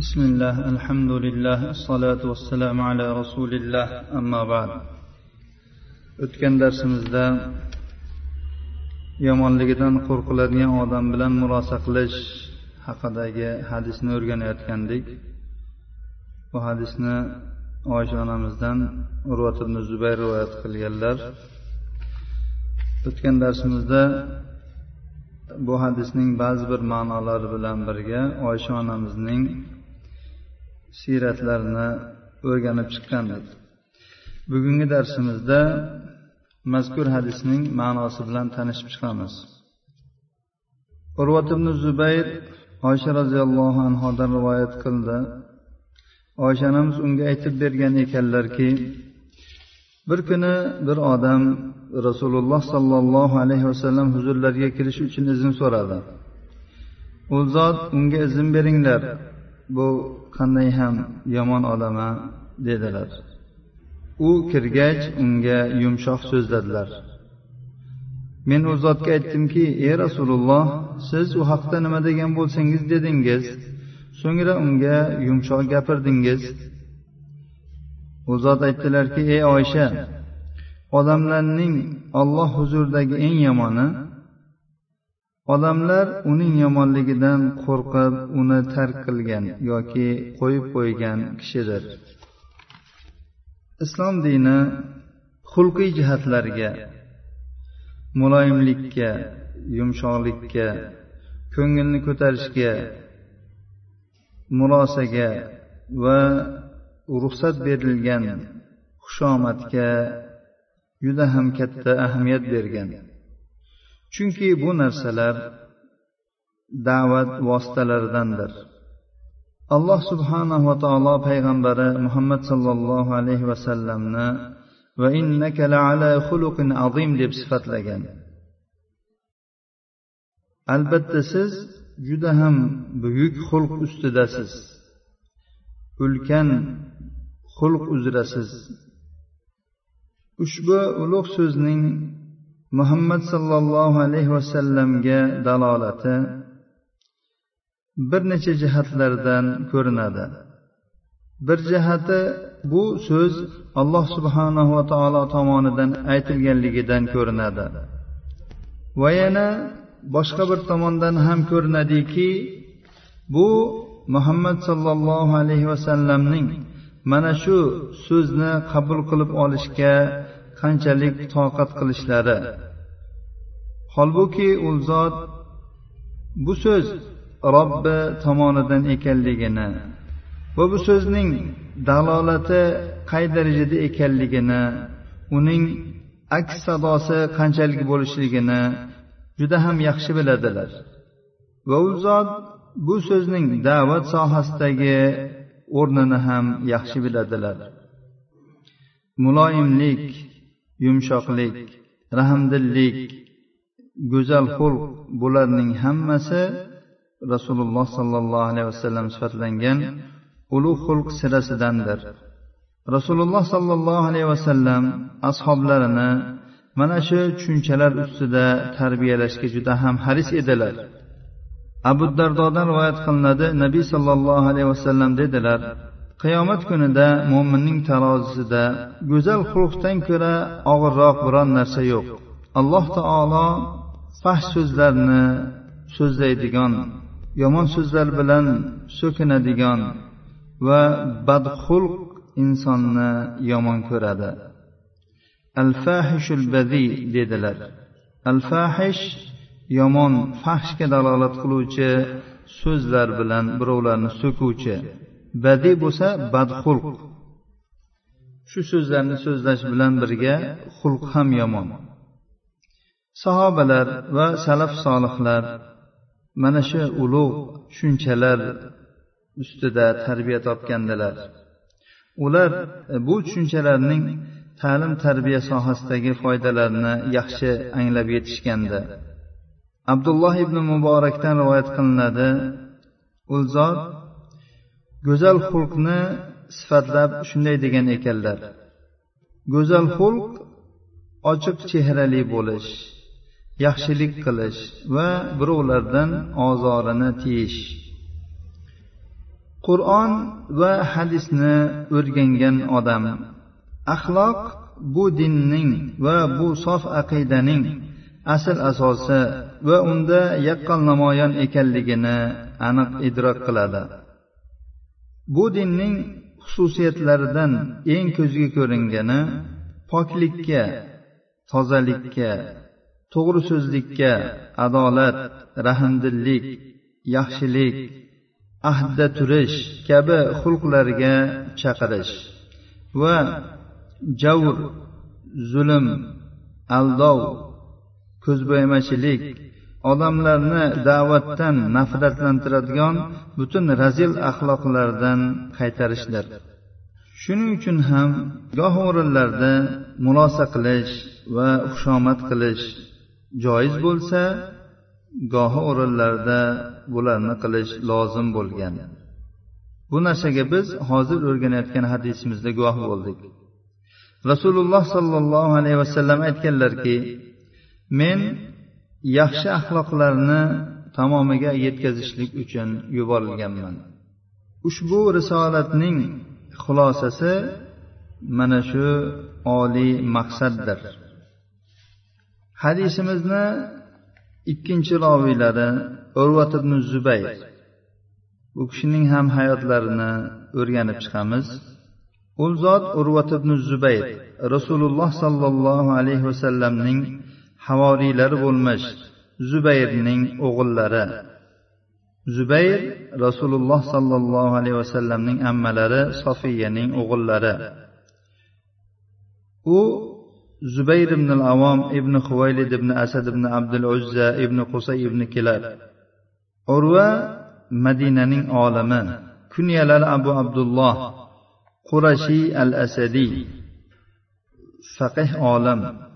بسم الله الحمد لله الصلاة والسلام على رسول الله أما بعد o'tgan darsimizda yomonligidan qo'rqiladigan odam bilan murosa qilish haqidagi hadisni o'rganayotgandik bu hadisni oysha onamizdan urvat ibn zubayr rivoyat qilganlar o'tgan darsimizda bu hadisning ba'zi bir ma'nolari bilan birga oysha onamizning siyratlarini o'rganib chiqqandik bugungi darsimizda mazkur hadisning ma'nosi bilan tanishib chiqamiz. Urvat ibn zubayr oysha roziyallohu anhodan rivoyat qildi. Oysha onamiz unga aytib bergan ekanlarki bir kuni bir odam rasululloh sollallohu alayhi vasallam huzurlariga kirish uchun izn so'radi. U zot unga izn beringlar. Bu qanday ham yomon odam-a dedilar. U kirgach unga yumshoq so'zladilar men u zotga aytdimki ey rasululloh siz u haqda nima degan bo'lsangiz dedingiz. So'ngra unga yumshoq gapirdingiz. U zot aytdilarki ey oysha odamlarning olloh huzuridagi eng yomoni odamlar uning yomonligidan qo'rqib uni tark qilgan yoki qo'yib qo'ygan kishidir. Islom dini xulqiy jihatlarga muloyimlikka yumshoqlikka ko'ngilni ko'tarishga murosaga va ruxsat berilgan xushomadga juda ham katta ahamiyat bergan. Chunki bu narsalar da'vat vositalaridandir. Alloh subhanahu va taolo payg'ambari muhammad sollallohu alayhi vasallamni va innaka la'ala xuluqin azim deb sifatlagan. Albatta siz juda ham buyuk xulq ustidasiz. Ulkan xulq uzrasiz. Ushbu ulug' so'zning muhammad sollallohu alayhi vasallamga dalolati bir necha jihatlardan ko'rinadi. Bir jihati bu so'z alloh subhanahu va taolo tomonidan aytilganligidan ko'rinadi. Va yana boshqa bir tomondan ham ko'rinadiki bu muhammad sollallohu alayhi vasallamning mana shu so'zni qabul qilib olishga qanchalik toqat qilishlari. Holbuki u zot bu so'z robbi tomonidan ekanligini va bu so'zning dalolati qay darajada ekanligini uning aks sadosi qanchalik bo'lishligini juda ham yaxshi biladilar. Va u zot bu so'zning da'vat sohasidagi o'rnini ham yaxshi biladilar. Muloyimlik yumshoqlik rahmdillik go'zal xulq bularning hammasi rasululloh sollallohu alayhi vasallam sifatlangan ulug' xulq sirasidandir. Rasululloh sollallohu alayhi vasallam ashoblarini mana shu tushunchalar ustida tarbiyalashga juda ham haris edilar. Abu dardodan rivoyat qilinadi nabiy sollallohu alayhi vasallam dedilar qiyomat kunida mo'minning tarozisida go'zal xulqdan ko'ra og'irroq biron narsa yo'q. Alloh taolo fahsh so'zlarni so'zlaydigan yomon so'zlar bilan so'kinadigan va badxulq insonni yomon ko'radi. Al fahishul badi dedilar. Al fahish yomon fahshga dalolat qiluvchi so'zlar bilan birovlarni so'kuvchi. Badi bo'lsa badxulq shu so'zlarni so'zlash bilan birga xulq ham yomon. Sahobalar va salaf solihlar mana shu ulug' tushunchalar ustida tarbiya topgandilar. Ular e, bu tushunchalarning ta'lim tarbiya sohasidagi foydalarini yaxshi anglab yetishgandi. Abdulloh ibn muborakdan rivoyat qilinadi u zot go'zal xulqni sifatlab shunday degan ekanlar. Go'zal xulq ochiq chehrali bo'lish yaxshilik qilish va birovlardan ozorini tiyish. Qur'on va hadisni o'rgangan odam axloq bu dinning va bu sof aqidaning asl asosi va unda yaqqol namoyon ekanligini aniq idrok qiladi. Bu dinning xususiyatlaridan eng ko'zga ko'ringani poklikka tozalikka to'g'ri so'zlikka adolat rahmdillik yaxshilik ahdda turish kabi xulqlarga chaqirish va javr zulm aldov ko'zbo'yamachilik odamlarni da'vatdan nafratlantiradigan butun razil axloqlardan qaytarishdir. Shuning uchun ham goh o'rinlarda mulosa qilish va xushomad qilish joiz bo'lsa gohi o'rinlarda bularni qilish lozim bo'lgan. Bu narsaga biz hozir o'rganayotgan hadisimizda guvoh bo'ldik. Rasululloh sollallohu alayhi vasallam aytganlarki men yaxshi axloqlarni tamomiga yetkazishlik uchun yuborilganman. Ushbu risolatning xulosasi mana shu oliy maqsaddir. Hadisimizni ikkinchi roviylari urvat ibn zubayr bu kishining ham hayotlarini o'rganib chiqamiz. U zot urvat ibn zubayr rasululloh sollallohu alayhi vasallamning havoriylari bo'lmish zubayrning o'g'illari. Zubayr rasululloh sollallohu alayhi vasallamning ammalari sofiyaning o'g'illari. U zubayr ibn al avom ibn huvaylid ibn asad ibn abdul uzza ibn qusay ibn kilab. Urva madinaning olimi kunyalari abu abdulloh qurashiy al asadiy faqih olim.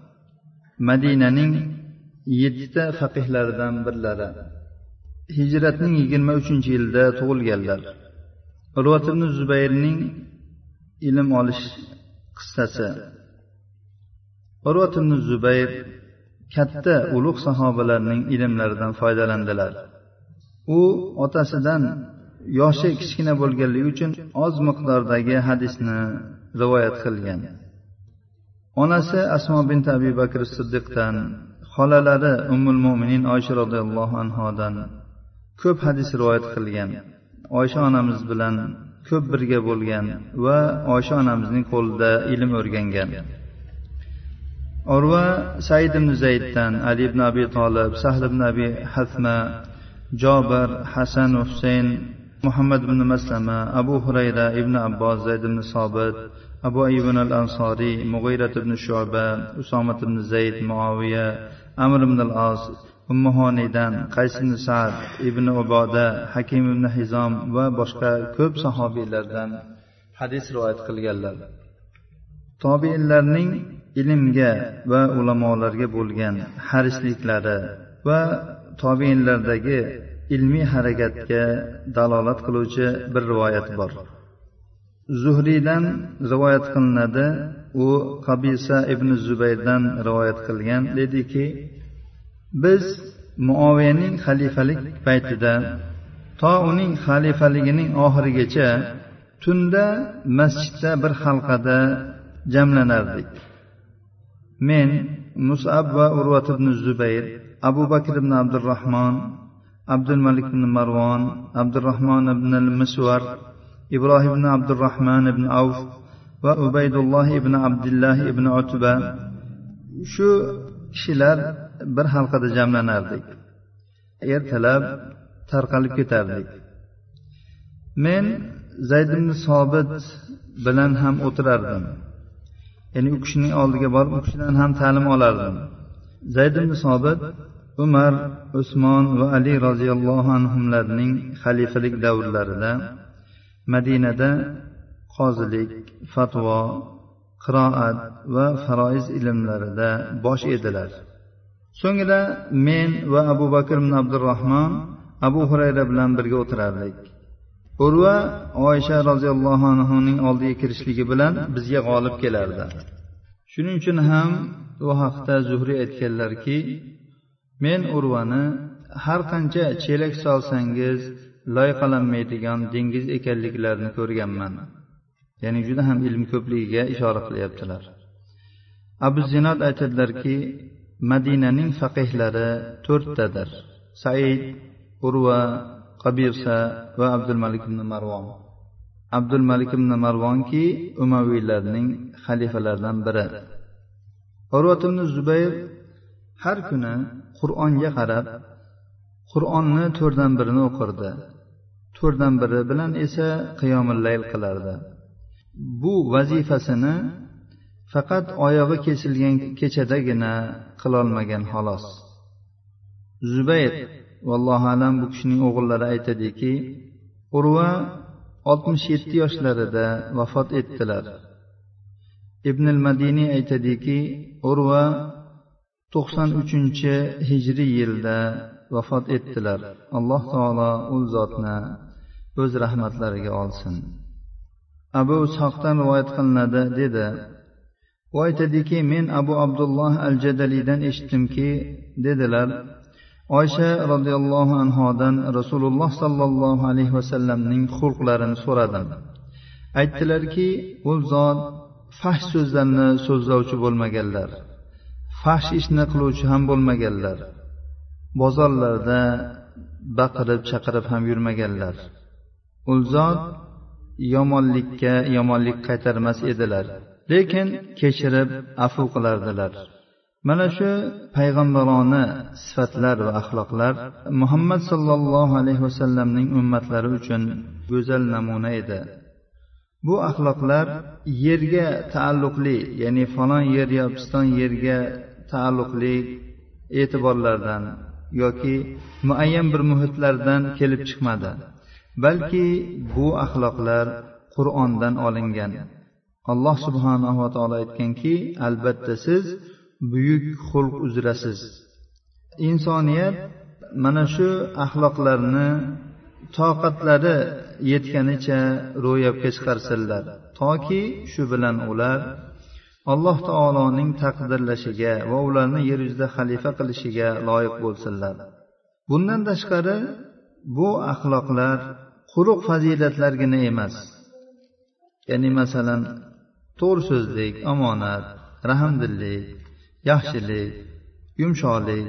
Madinaning yettita faqihlaridan birlari. Hijratning yigirma uchinchi yilida tug'ilganlar. Urvat ibn zubayrning ilm olish qissasi. Urvat ibn zubayr katta ulug' sahobalarning ilmlaridan foydalandilar. U otasidan yoshi kichkina bo'lganligi uchun oz miqdordagi hadisni rivoyat qilgan. Onasi asmo bint abi bakr siddiqdan xolalari ummul mo'minin oysha roziyallohu anhodan ko'p hadis rivoyat qilgan. Oysha onamiz bilan ko'p birga bo'lgan va oysha onamizning qo'lida ilm o'rgangan. Urva said ibn zayddan ali ibn abi tolib sahl ibn abi hasma jobir hasan husayn muhammad ibn maslama abu hurayra ibn abbos zayd ibn sobit abu ayyub al ansoriy mug'iyrat ibn shoba usomat ibn zayd muoviya amr ibn al os ummuhoniydan qays ibn sad ibn uboda hakim ibn hizom va boshqa ko'p sahobiylardan hadis rivoyat qilganlar. Tobeinlarning ilmga va ulamolarga bo'lgan harisliklari va tobeinlardagi ilmiy harakatga dalolat qiluvchi bir rivoyat bor. Zuhriydan rivoyat qilinadi. U qabisa ibn zubayrdan rivoyat qilgan dediki biz muoviyaning xalifalik paytida to uning xalifaligining oxirigacha tunda masjidda bir halqada jamlanardik. Men musab va urvat ibn zubayr abu bakr ibn abdurahmon abdulmalik ibn marvon abdurahmon ibn al misvar ibrohim ibn abdurahmon ibn avf va ubaydulloh ibn abdulloh ibn utba. Shu kishilar bir halqada jamlanardik. Ertalab tarqalib ketardik. Men zayd ibn sobit bilan ham o'tirardim. Ya'ni u kishining oldiga borib u kishidan ham ta'lim olardim. Zayd ibn sobit umar usmon va ali roziyallohu anhularning xalifalik davrlarida madinada qozilik fatvo qiroat va faroiz ilmlarida bosh edilar. So'ngra men va abu bakr ibn abdurahmon abu hurayra bilan birga o'tirardik. Urva oysha roziyallohu anhuning oldiga kirishligi bilan bizga g'olib kelardi. Shuning uchun ham u haqda zuhriy aytganlarki men urvani har qancha chelak solsangiz loyqalanmaydigan dengiz ekanliklarini ko'rganman. Ya'ni juda ham ilm ko'pligiga ishora qilyaptilar. Abu zinod aytadilarki madinaning faqihlari to'rttadir said urva qabisa va abdul malik ibn marvon. Abdul malik ibn marvonki umaviylarning xalifalaridan biri. Urvat ibn zubayr har kuni qur'onga qarab qur'onni to'rtdan birini o'qirdi. To'rtdan biri bilan esa qiyomillayl qilardi. Bu vazifasini faqat oyog'i kesilgan kechadagina qilolmagan xolos. Zubayr vallohu alam bu kishining o'g'illari aytadiki urva oltmish yetti yoshlarida vafot etdilar. Ibn madiniy aytadiki urva to'qson uchinchi hijriy yilda vafot etdilar. Alloh taolo u zotni o'z rahmatlariga olsin. Abu ishoqdan rivoyat qilinadi dedi. U aytadiki men abu abdulloh al jadaliydan eshitdimki dedilar oysha roziyallohu anhodan rasululloh sollallohu alayhi vasallamning xulqlarini so'radim. Aytdilarki u zot fahsh so'zlarni so'zlovchi bo'lmaganlar fahsh ishni qiluvchi ham bo'lmaganlar bozorlarda baqirib chaqirib ham yurmaganlar. U zot yomonlikka yomonlik qaytarmas edilar lekin kechirib afu qilardilar. Mana shu payg'ambarona sifatlar va axloqlar muhammad sollallohu alayhi vasallamning ummatlari uchun go'zal namuna edi. Bu axloqlar yerga taalluqli ya'ni falon yer yo piston yerga taalluqli e'tiborlardan yoki muayyan bir muhitlardan kelib chiqmadi. Balki bu axloqlar qur'ondan olingan. Alloh subhanava taolo aytganki albatta siz buyuk xulq uzrasiz. Insoniyat mana shu axloqlarni toqatlari yetganicha ro'yobga chiqarsinlar. Toki shu bilan ular alloh taoloning taqdirlashiga va ularni yer yuzida xalifa qilishiga loyiq bo'lsinlar. Bundan tashqari bu axloqlar quruq fazilatlargina emas. Ya'ni masalan to'g'ri so'zlik omonat rahmdillik yaxshilik yumshoqlik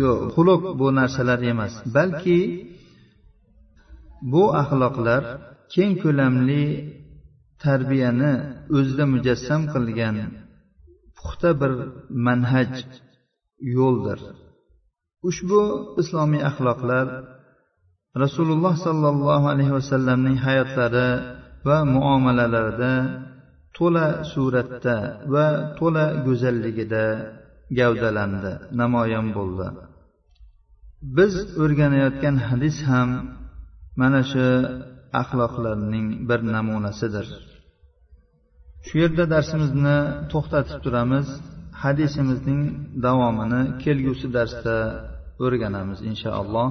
yo'q xuluq bu narsalar emas. Balki bu axloqlar keng ko'lamli tarbiyani o'zida mujassam qilgan puxta bir manhaj yo'ldir. Ushbu islomiy axloqlar rasululloh sollallohu alayhi vasallamning hayotlari va muomalalarida to'la suratda va to'la go'zalligida gavdalandi namoyon bo'ldi. Biz o'rganayotgan hadis ham mana shu axloqlarning bir namunasidir. Shu yerda darsimizni to'xtatib turamiz hadisimizning davomini kelgusi darsda o'rganamiz inshaalloh.